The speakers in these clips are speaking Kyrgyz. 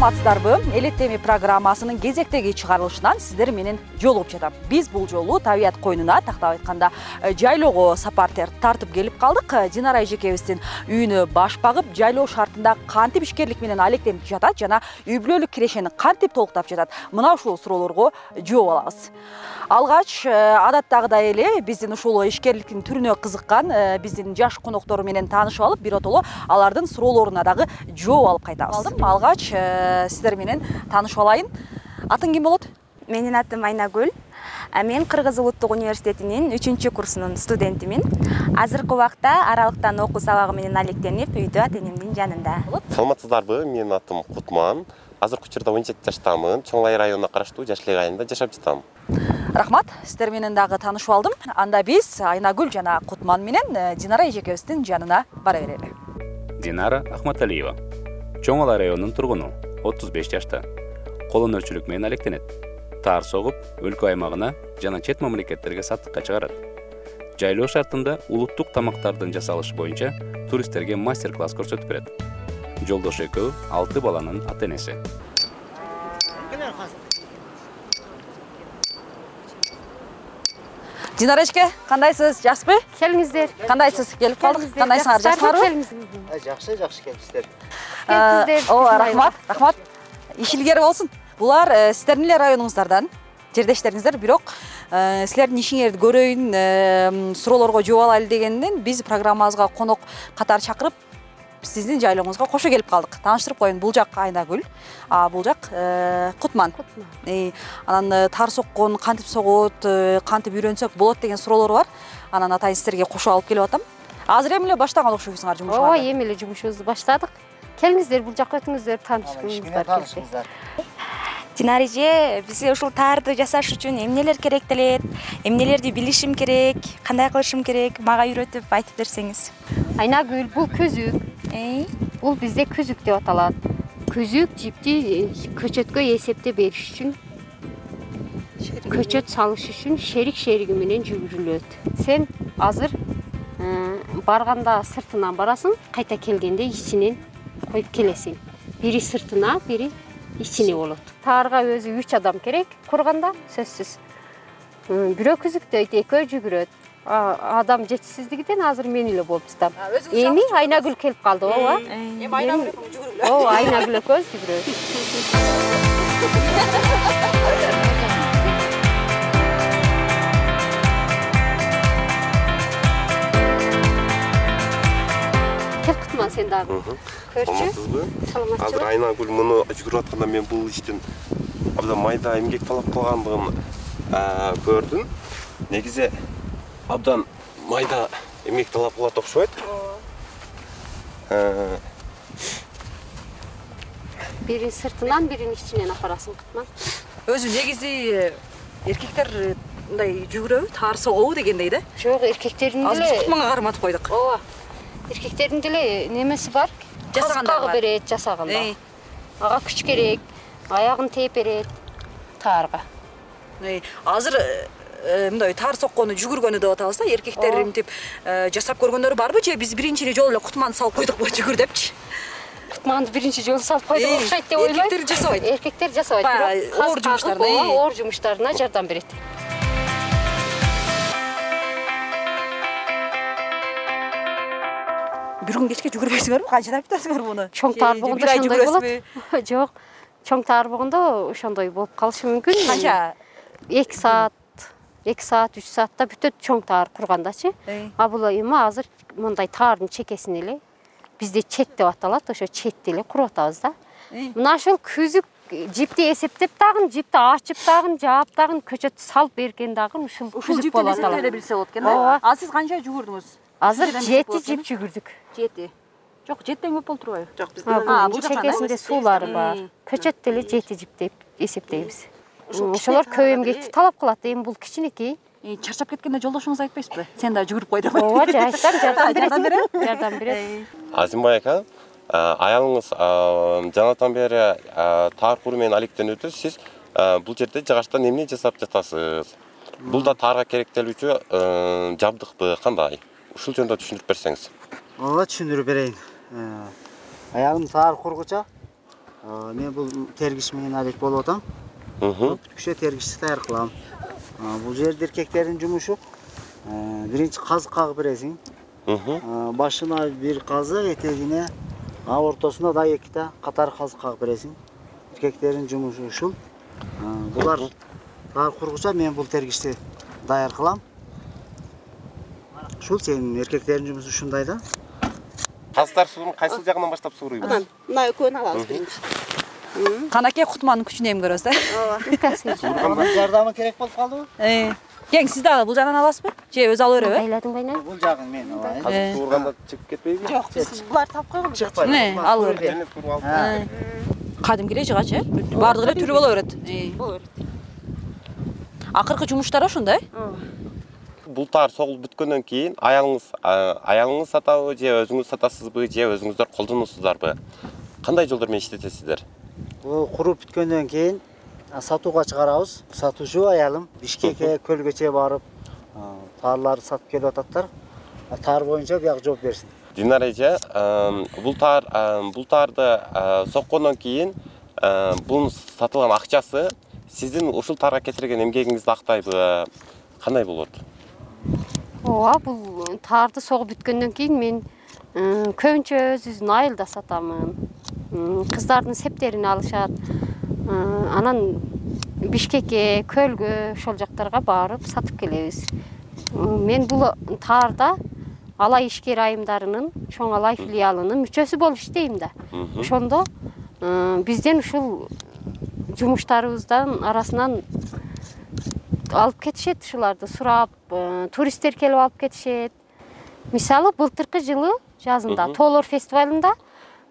саламатсыздарбы? Элет теми программасынын кезектеги чыгарылышынан сиздер менен жолугуп жатам. Биз бул жолу табият койнуна тактап айтканда э, жайлоого сапар тартып келип калдык. Э, динара эжекебиздин үйүнө баш багып жайлоо шартында кантип ишкерлик менен алектенип жатат жана үй бүлөлүк кирешени кантип толуктап жатат? Мына ушул суроолорго жооп алабыз. Алгач э, адаттагыдай эле биздин ушул ишкерликтин түрүнө кызыккан биздин жаш коноктору менен таанышып алып биротоло алардын суроолоруна дагы жооп алып кайтабыз. Алгач сиздер менен таанышып алайын. Атың ким болот? Менин атым айнагүл. Мен кыргыз улуттук университетинин үчүнчү курсунун студентимин. Азыркы убакта аралыктан окуу сабагы менен алектенип үйдө ата энемдин жанында саламатсыздарбы менин атым кутман. Азыркы учурда он жети жаштамын. Чоң лай районуна караштуу жаш элек айылында жашап жатам. Рахмат. Сиздер менен дагы таанышып алдым анда биз айнагүл жана кутман менен э, динара эжекебиздин жанына бара берели. Динара ахматалиева. Чоң ала районунун тургуну отуз беш жашта. Кол өнөрчүлүк менен алектенет. Таар согуп өлкө аймагына жана чет мамлекеттерге саттыкка чыгарат. Жайлоо шартында улуттук тамактардын жасалышы боюнча туристтерге мастер класс көрсөтүп берет. Жолдошу экөө алты баланын ата энеси динара эжеке кандайсыз? Жакшысызбы келиңиздер. Кандайсыз? Келип калдык. Кандайсыңар жакшысыңарбы жакшы жакшы келипсиздер ооба рахмат рахмат. Иш илгери болсун. Булар э, сиздердин эле районуңуздардан жердештериңиздер бирок э, силердин ишиңерди көрөйүн э, суроолорго жооп алайлы дегенден биз программабызга конок катары чакырып сиздин жайлооңузга кошо келип калдык. Тааныштырып коеюн бул жак айнагүл а бул жак кутман. Анан таар соккон кантип согот кантип үйрөнсөк болот деген суроолор бар. Анан атайын сиздерге кошо алып келип атам. Азыр эми эле баштаган окшойсуңар жумушуңарды ооба эми эле жумушубузду баштадык келиңиздер бул жака өтүңүздөр таанышыңыздар таанышыңыздар. Динара эже бизге ушул таарды жасаш үчүн эмнелер керектелет эмнелерди билишим керек? Кандай кылышым керек? Мага үйрөтүп айтып берсеңиз. Айнагүл бул көзүк. Бул бизде күзүк деп аталат. Күзүк жипти көчөткө эсептеп бериш үчүн көчөт салыш үчүн шерик шериги менен жүгүрүлөт. Сен азыр барганда сыртынан барасың кайта келгенде ичинен коюп келесиң бири сыртына бири ичине болот. Таарга өзү үч адам керек курганда сөзсүз. Бирөө күзүктөйт экөө жүгүрөт. Адам жетишсиздигинен азыр мен эле болуп жатам эми айнагүл келип калды ооба. Эми айнагүл экөөңүз жүгүргүлө ооба айнагүл экөөбүз жүгүрөбүз сен дагы көрчү? Саламатсызбы? Азыр айнагүл муну жүгүрүп атканда мен бул иштин абдан майда эмгек талап кылгандыгын көрдүм. Негизи абдан майда эмгек талап кылат окшойт ооба бирин сыртынан бирин ичинен апарасың кутман өзү негизи эркектер мындай жүгүрөбү таар согобу дегендей да. Жок эркектердин азыр биз кутманга карматып койдук. Ооба эркектердин деле немеси бар жасаганда берет жасаганда ага күч керек аягын тээп берет таарга. Азыр э, э, мындай таар соккону жүгүргөнү деп атабыз да эркектер мынтип э, жасап көргөндөрү барбы же биз биринчи жолу эле кутманды салып койдукпу жүгүр депчи? Кутманды биринчи жолу салып койдук окшойт деп ойлойм эркектер жасабайт. Эркектер жасабайт баягы оор жумуштарды оор жумуштарына жардам берет бир күн кечке жүгүрбөйсүңөрбү канчадан бүтөсүңөр муну чоң таар болгондо ошондой болот. жок чоң таар болгондо ошондой болуп калышы мүмкүн. Канча? Эки саат эки саат үч саатта бүтөт чоң таар кургандачы. А бул эми азыр мындай таардын чекесин эле бизде чет деп аталат ошо четти эле куруп атабыз да мына ошол күзүк жипти эсептеп дагы жипти ачып дагы жаап дагы көчөттү салып берген дагы ушул ушул жипти эсептеп эле билсе болот экен да? Ооба. А сиз канча жүгүрдүңүз азыр жети жип жүгүрдүк. Жети. Жок жетиден көп болуп турбайбы? Жок биз бул чекесинде суулары бар. Көчөт деле жети жип деп эсептейбиз. Ошолор көп эмгекти талап кылат эми бул кичинекей чарчап кеткенде жолдошуңуз айтпайсызбы? Сен дагы жүгүрүп кой деп ооба айтам жардам берет. Жардам берет. Азимбай ака аялыңыз жанатан бери таар куруу менен алектенүүдө сиз бул жерде жыгачтан эмне жасап жатасыз? Бул да таарга керектелүүчү жабдыкпы кандай ушул жөнүндө түшүндүрүп берсеңиз. Ооба түшүндүрүп берейин. Аялым таар кургуча. А, мен бул тергич менен алек болуп атам. Бүткүчө тергичти даяр кылам. А, бул жерде эркектердин жумушу биринчи казык кагып бересиң. Башына бир казык этегине а ортосуна дагы эки да катар казык кагып бересиң. Эркектердин жумушу ушул. Булар таар кургузса мен бул тергичти даяр кылам ушул сенин эркектердин жумусу ушундай да? Казыктар сууну кайсыл жагынан баштап сууруйбуз? анан мына экөөнү алабыз биринчи канакей кутманын күчүнө эми көрөбүз да анын жардамы керек болуп калдыбы Э, кең сиз дагы бул жагынан аласызбы же өзү ала береби байладың байна бул жагын мен алайын Казык сууурганда чыгып кетпейби? жок биз буларды салып койгонбуз чыкпайт Жене сууруп алып. кадимки эле жыгач э. Баардыгы эле түрү боло берет Э, боло берет акыркы жумуштары ошондой. Бул таар согулуп бүткөндөн кийин аялыңыз аялыңыз сатабы же өзүңүз сатасызбы же өзүңүздөр колдоносуздарбы? Кандай жолдор менен иштетесиздер? бул куруп бүткөндөн кийин сатууга чыгарабыз сатуучу аялым бишкекке көлгөчө барып а, таарларды сатып келип ататтар таар боюнча бияка жооп берсин Динара эже, бул таар ам, бул таарды соккондон кийин бунун сатылган акчасы сиздин ушул таарга кетирген эмгегиңизди актайбы? Кандай болот? Ооба бул таарды согуп бүткөндөн кийин мен м, көбүнчө өзүбүздүн айылда сатамын. Кыздардын септерин алышат. М, анан бишкекке көлгө ошол жактарга барып сатып келебиз. Мен бул таарда алай ишкер айымдарынын чоң алай филиалынын мүчөсү болуп иштейм да. Ошондо м, бизден ушул жумуштарыбыздан арасынан алып кетишет ушуларды сурап э, туристтер келип алып кетишет мисалы былтыркы жылы жазында тоолор фестивалында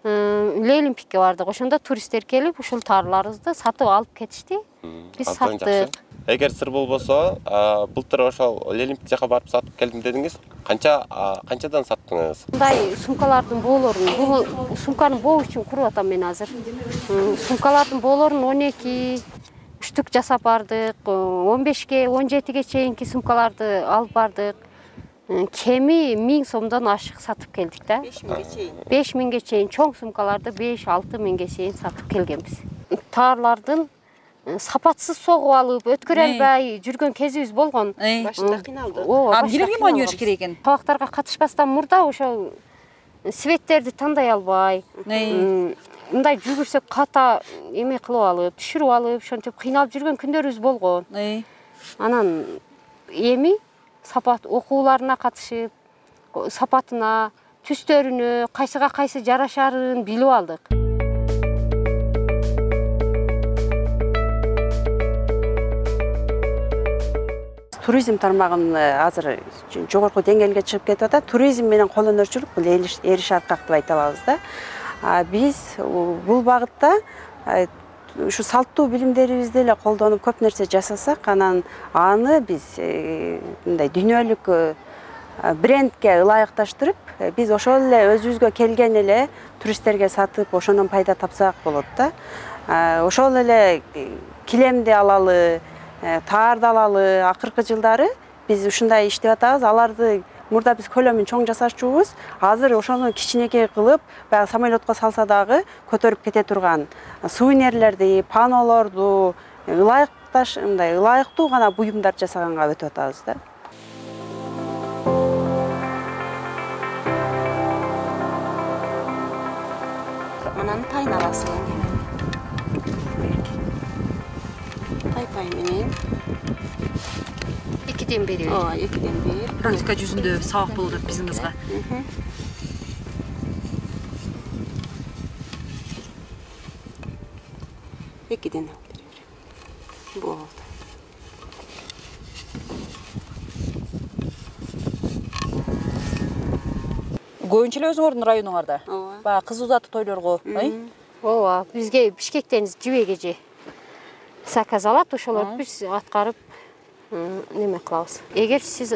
э, лейлимпикке бардык ошондо туристтер келип ушул таарларыбызды сатып алып кетишти Биз саттык. Эгер сыр болбосо, а, былтыр ошол Лелимпик жака барып сатып келдим дедиңиз. Канча канчадан саттыңыз? мындай сумкалардын боолорун бул сумканы боо үчүн куруп атам мен азыр сумкалардын боолорун он эки үчтүк жасап бардык он бешке он жетиге чейинки сумкаларды алып бардык. М, кеми миң сомдон ашык сатып келдик да. Беш миңге чейин. Беш миңге чейин. Чоң сумкаларды беш алты миңге чейин сатып келгенбиз. Таарлардын э, сапатсыз согуп алып өткөрө Э. албай жүргөн кезибиз болгон. Э, башында кыйналдык ооба билерге маани бериш керек экен? Табактарга катышпастан мурда ошол светтерди тандай албай. Э, мындай жүгүрсөк ката эме кылып алып түшүрүп алып ошентип кыйналып жүргөн күндөрүбүз болгон. Анан эми сапат окууларына катышып сапатына түстөрүнө кайсыга кайсы жарашаарын билип алдык. Туризм тармагын азыр жогорку деңгээлге чыгып кетип атат. Туризм менен кол өнөрчүлүк бул эриш эриш аркак деп айта алабыз да биз бул багытта ушу салттуу билимдерибизди эле колдонуп көп нерсе жасасак анан аны биз э, мындай дүйнөлүк э, брендке ылайыкташтырып э, биз ошол эле өзүбүзгө келген эле туристтерге сатып ошондон пайда тапсак болот да. Ошол эле килемди алалы таарды алалы акыркы жылдары биз ушундай иштеп атабыз. Аларды мурда биз көлөмүн чоң жасачубуз азыр ошону кичинекей кылып баягы самолетко салса дагы көтөрүп кете турган. Сувенирлерди панолорду ылайыкташ мындай ылайыктуу гана буюмдар жасаганга өтүп атабыз да. Анан тайын аласың тай пай менен экиден бери. Ооба экиден бир практика жүзүндө сабак болуп атат биздин кызга экиден алып бере бер болду. Көбүнчө эле өзүңөрдүн районуңарда. Ооба. Баягы кыз узатуу тойлорго ооба бизге бишкектен жибек эже заказ алат ошолорду биз аткарып неме кылабыз? Эгер сиз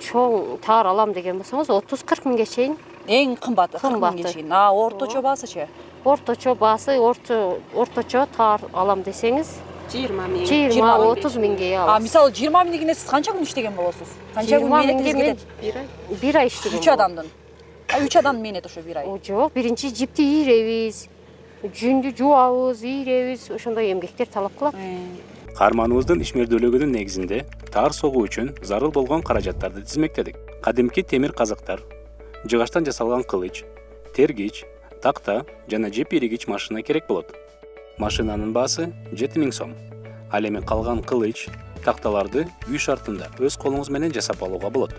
чоң таар алам деген болсоңуз отуз кырк миңге чейин эң кымбаты кырк миңге чейин. А орточо баасычы орточо баасы орто орточо таар алам десеңиз жыйырма миң. жыйырма отуз миңге а алабыз. мисалы жыйырма миңдигине сиз канча күн иштеген болосуз? Канча күн мээнетиңиз миңге мен кетет? Бир ай. иштегем үч адамдын. А үч адамдын мээнети ошо бир ай? Жок биринчи жипти ийребиз жүндү жуабыз ийребиз ошондой эмгектер талап кылат каарманыбыздын ишмердүүлүгүнүн негизинде таар согуу үчүн зарыл болгон каражаттарды тизмектедик. Кадимки темир казыктар жыгачтан жасалган кылыч тергич такта жана жип иригич машина керек болот. Машинанын баасы жети миң сом. Ал эми калган кылыч такталарды үй шартында өз колуңуз менен жасап алууга болот.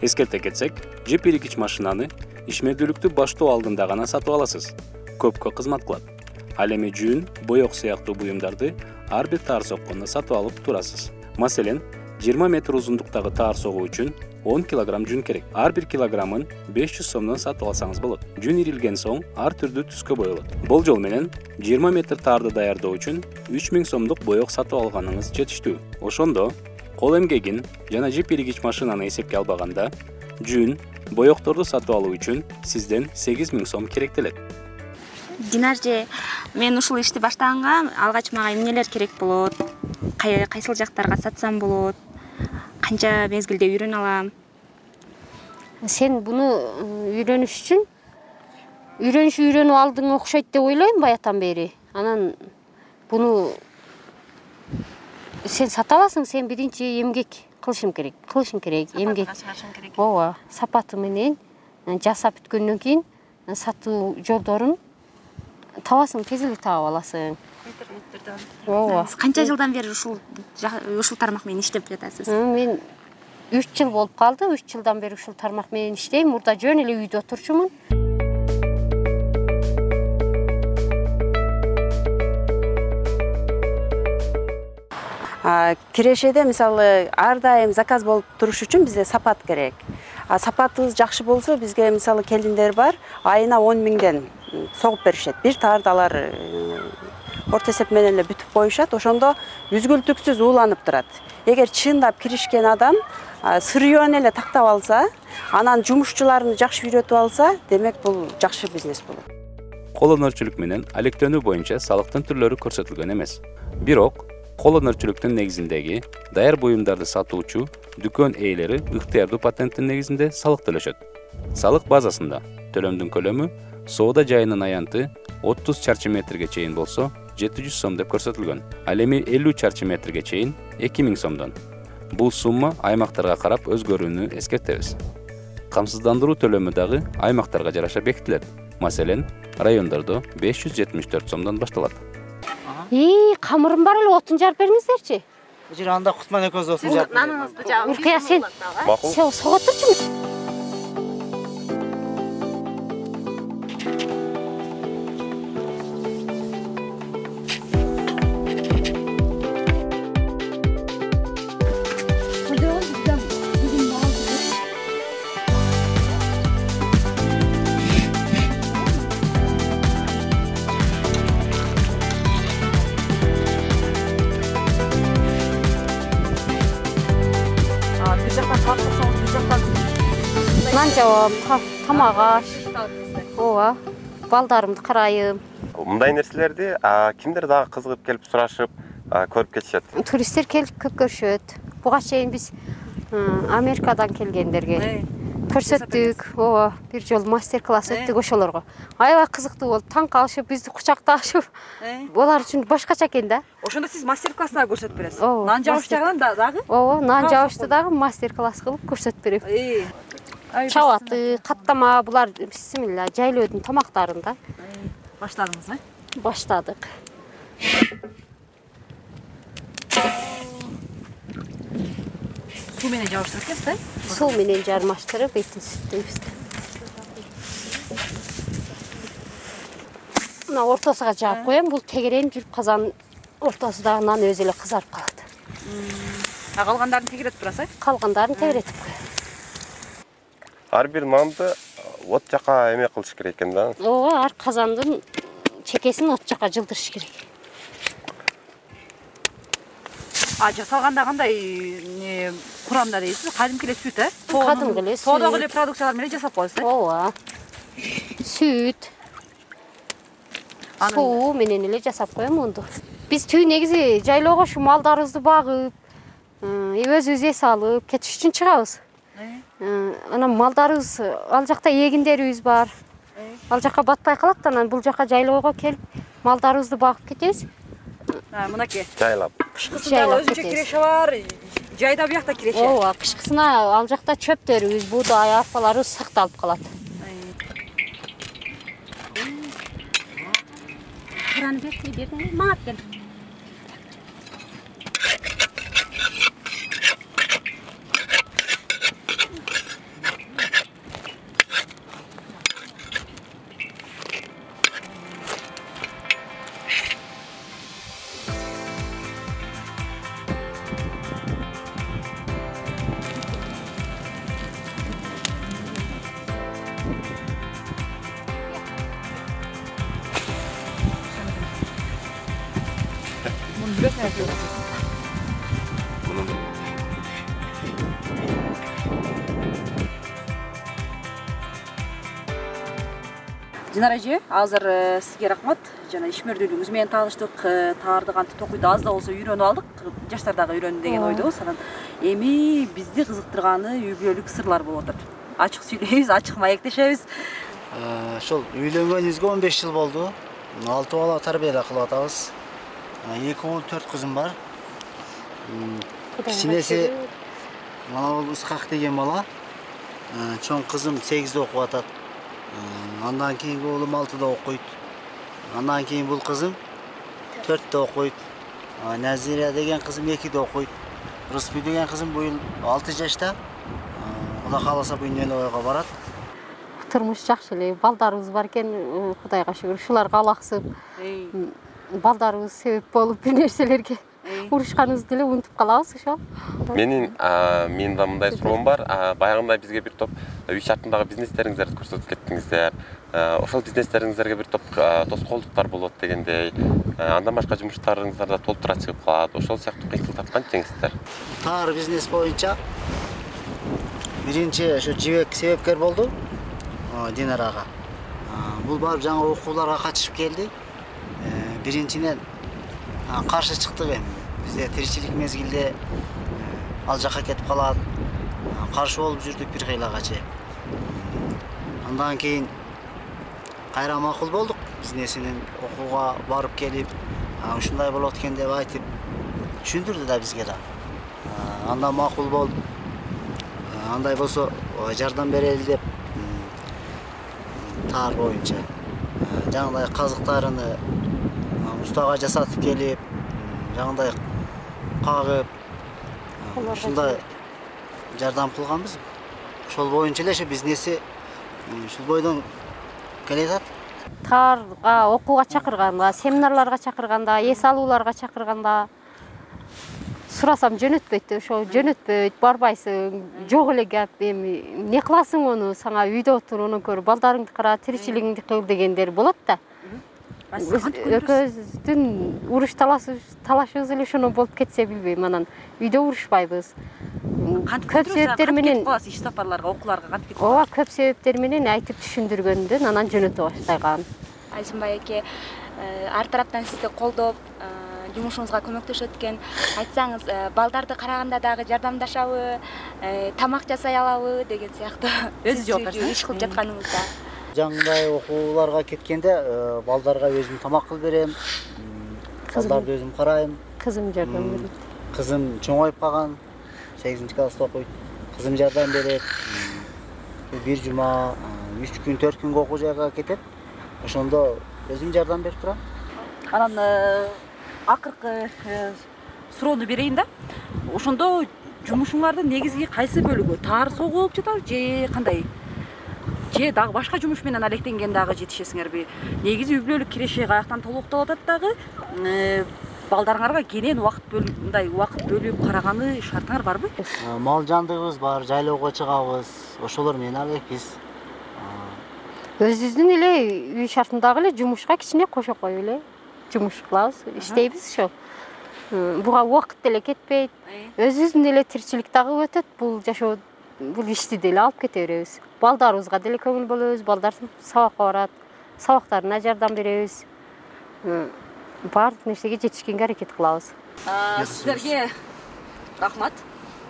Эскерте кетсек жип иригич машинаны ишмердүүлүктү баштоо алдында гана сатып аласыз. Көпкө кызмат кылат ал эми жүүн боек сыяктуу буюмдарды ар бир таар сокконда сатып алып турасыз. Маселен жыйырма метр узундуктагы таар согуу үчүн он килограмм жүн керек. Ар бир килограммын беш жүз сомдон сатып алсаңыз болот. Жүн ирилген соң ар түрдүү түскө боелот болжол менен жыйырма метр таарды даярдоо үчүн үч миң сомдук боек сатып алганыңыз жетиштүү. Ошондо кол эмгегин жана жип иригич машинаны эсепке албаганда жүн боекторду сатып алуу үчүн сизден сегиз миң сом керектелет динар эже мен ушул ишти баштаганга алгач мага эмнелер керек болот? Кайсыл жактарга сатсам болот? Канча мезгилде үйрөнө алам? Сен буну үйрөнүш үчүн үйрөнүш үйрөнүп алдың окшойт деп ойлойм баягытан бери. Анан буну сен сата аласың сен биринчи эмгек кылышың керек кылышың керек эмгек. керек. Ооба сапаты менен жасап бүткөндөн кийин сатуу жолдорун табасың тез эле таап аласың. Ооба. Канча жылдан бери ушул ушул тармак менен иштеп жатасыз? Мен үч жыл болуп калды. Үч жылдан бери ушул тармак менен иштейм. Мурда жөн эле үйдө отурчумун. Кирешеде мисалы ар дайым заказ болуп туруш үчүн бизде сапат керек. А сапатыбыз жакшы болсо бизге мисалы келиндер бар. Айына он миңден согуп беришет. Бир таарды алар э, орто эсеп менен эле бүтүп коюшат ошондо үзгүлтүксүз ууланып турат. Эгер чындап киришкен адам сырыён эле тактап алса анан жумушчуларын жакшы үйрөтүп алса демек бул жакшы бизнес болот. Кол өнөрчүлүк менен алектенүү боюнча салыктын түрлөрү көрсөтүлгөн эмес. Бирок кол өнөрчүлүктүн негизиндеги даяр буюмдарды сатуучу дүкөн ээлери ыктыярдуу патенттин негизинде салык төлөшөт. Салык базасында төлөмдүн көлөмү соода жайынын аянты отуз чарчы метрге чейин болсо жети жүз сом деп көрсөтүлгөн. Ал эми элүү чарчы метрге чейин эки миң сомдон. Бул сумма аймактарга карап өзгөрүүнү эскертебиз. Камсыздандыруу төлөмү дагы аймактарга жараша бекитилет. Маселен райондордо беш жүз жетимиш төрт сомдон башталат. Ии камырым бар эле отун жарып бериңиздерчи жер анда кутман экөөбүз отун жаап наныңызды жагып уркуя сен макул жабам тамак аш ооба балдарымды карайм мындай нерселерди а, кимдер дагы кызыгып келип сурашып а, көрүп кетишет? Туристтер келип көп көрүшөт. Буга чейин биз америкадан келгендерге көрсөттүк. ооба бир жолу мастер класс өттүк ошолорго аябай кызыктуу болуп таң калышып бизди кучакташып алар үчүн башкача экен да. Ошондо сиз мастер класс дагы көрсөтүп бересиз. Ооба, нан жабыш жагынан да- дагы? Ооба нан жабышты дагы мастер класс кылып көрсөтүп берем чабаты каттама булар бисмилля жайлоодун тамактарын да баштадыңыз э? Баштадык. Суу менен жабыштырып экенсиз да суу менен жармаштырып этин сүртөйбүз мына ортосуна жаап коем бул тегеренип жүрүп казанын ортосундагы нан өзү эле кызарып калат. А калгандарын тегеретип турасыз э? Калгандарын тегеретип коем ар бир нанды от жака эме кылыш керек экен да. Ооба ар казандын чекесин от жака жылдырыш керек. А жасалганда кандай эмне курамда дейсиз? Кадимки эле сүт э Кадимки эле тоодогу сүт. эле продукциялар менен жасап коесуз э? Ооба. Сүт суу менен эле жасап коем мунду биз түбү негизи жайлоого ушу малдарыбызды багып э, өзүбүз эс алып кетиш үчүн чыгабыз. Э, анан малдарыбыз ал жакта эгиндерибиз бар. Ал жака батпай калат анан бул жака жайлоого келип малдарыбызды багып кетебиз. Мынакей. Жайлап. Кышкысында өзүнчө киреше бар жайда биякта киреше ооба кышкысына ал жакта чөптөрүбүз буудай арпаларыбыз сакталып калат. Мага бер динара эже азыр э, сизге рахмат. Жана ишмердүүлүгүңүз менен тааныштык э, таарды кантип токуйду. Аз да болсо үйрөнүп алдык. Жаштар дагы үйрөнүн деген ойдобуз анан эми бизди кызыктырганы үй бүлөлүк сырлар болуп атат. Ачык сүйлөйбүз ачык маектешебиз ошол үйлөнгөнүбүзгө он беш жыл болду. Алты бала тарбиялап кылып атабыз эки уул төрт кызым бар. Кичинеси мына бул ыскак деген бала. Э, чоң кызым сегизде окуп атат. Э, андан кийинки уулум алтыда окуйт. Андан кийин бул кызым төрттө окуйт. А, назира деген кызым экиде окуйт. Рыспи деген кызым быйыл алты жашта. Э, кудай кааласа буюн ойго барат. Турмуш жакшы эле балдарыбыз бар экен э, кудайга шүгүр. Ушуларга алаксып балдарыбыз себеп болуп бир нерселерге урушканыбызды деле унутуп калабыз ошол менин а, менин да мындай суроом бар. А, баягындай бизге бир топ үй шартындагы бизнестериңиздерди көрсөтүп кеттиңиздер. А, ошол бизнестериңиздерге бир топ тоскоолдуктар болот дегендей А, андан башка жумуштарыңыздар да толтура чыгып калат. Ошол сыяктуу кыйынчылыктарды кантип жеңесиздер таар бизнес боюнча биринчи ошо жибек себепкер болду. А, динарага А, бул барып жаңы окууларга катышып келди. Э, биринчиден а, каршы чыктык эми. Бизде тиричилик мезгилде ал жака кетип калат. Каршы болуп жүрдүк бир кыйлага чейин. Андан кийин кайра макул болдук бизнесинин окууга барып келип ушундай болот экен деп айтып түшүндүрдү да бизге да. А, андан макул болуп андай болсо жардам берели деп таар боюнча. А, жаңагындай казыктарыны устага жасатып келип м, жаңагындай кагып ушундай жардам кылганбыз. Ошол боюнча эле ошо бизнеси ушул бойдон келатат таарга окууга чакырганда семинарларга чакырганда эс алууларга чакырганда сурасам жөнөтпөйт ошо жөнөтпөйт барбайсың жок эле кеп эми эмне кыласың ону сага үйдө отур анан көрө балдарыңды кара тиричилигиңди кыл дегендер болот да экөөбүздүн уруш талашыбыз эле ошондон болуп кетсе билбейм. Анан үйдө урушпайбыз. Кантип көп себептер менен кетип каласыз иш сапарларга окууларга кантип кетип ооба көп себептер менен айтып түшүндүргөндөн анан жөнөтө баштаган айсынбай эке э, ар тараптан сизди колдоп э, жумушуңузга көмөктөшөт экен айтсаңыз э, балдарды караганда дагы жардамдашабы тамак жасай алабы деген сыяктуу. Өзү жооп берсиң, э? иш кылып жатканыңызда жаңындай окууларга кеткенде э, балдарга өзүм тамак кылып берем балдарды өзүм карайм. Кызым жардам берет. кызым чоңоюп калган сегизинчи класста окуйт кызым жардам берет. Бир жума э, үч күн төрт күнгө окуу жайга кетет. Ошондо өзүм жардам берип турам. Анан э, акыркы суроону берейин да. Ошондо жумушуңардын негизги кайсы бөлүгү? Таар согуу болуп жатабы же кандай же дагы башка жумуш менен алектенген дагы жетишесиңерби негизи үй бүлөлүк киреше каяктан толукталып атат дагы э, балдарыңарга кенен убакыт бөлүп мындай убакыт бөлүп караганы шартыңар барбы? Э, мал жандыгыбыз бар жайлоого чыгабыз. Ошолор менен алекпиз өзүбүздүн эле үй шартындагы эле жумушка кичине кошо коюп эле. Жумуш кылабыз иштейбиз ошо. М, буга убакыт деле кетпейт. Өзүбүздүн эле тиричилик дагы өтөт. Бул жашоо бул ишти деле алып кете беребиз. Балдарыбызга деле көңүл бөлөбүз балдар сабакка барат сабактарына жардам беребиз. М, баардык нерсеге жетишкенге аракет кылабыз. Сиздерге рахмат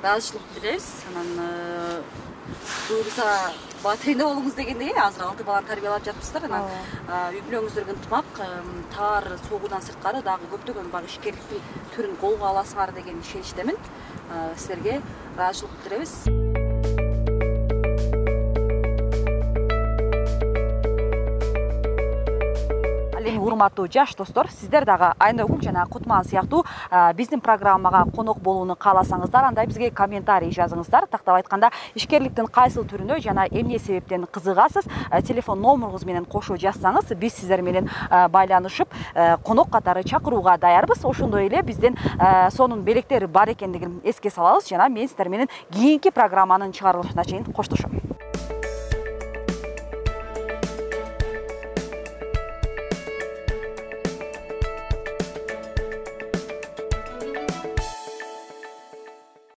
ыраазычылык билдиребиз анан буюрса батирендүү болуңуз дегендей э азыр алты баланы тарбиялап жатыпсыздар анан үй бүлөңүздөргө ынтымак таар согуудан сырткары дагы көптөгөн баягы ишкерликтин түрүн колго аласыңар деген ишеничтемин силерге ыраазычылык билдиребиз урматтуу жаш достор сиздер дагы айнагүл жана кутман сыяктуу биздин программага конок болууну кааласаңыздар анда бизге комментарий жазыңыздар. Тактап айтканда ишкерликтин кайсыл түрүнө жана эмне себептен кызыгасыз телефон номуруңуз менен кошо жазсаңыз биз сиздер менен байланышып конок катары чакырууга даярбыз. Ошондой эле биздин сонун белектер бар экендигин эске салабыз жана мен сиздер менен кийинки программанын чыгарылышына чейин коштошом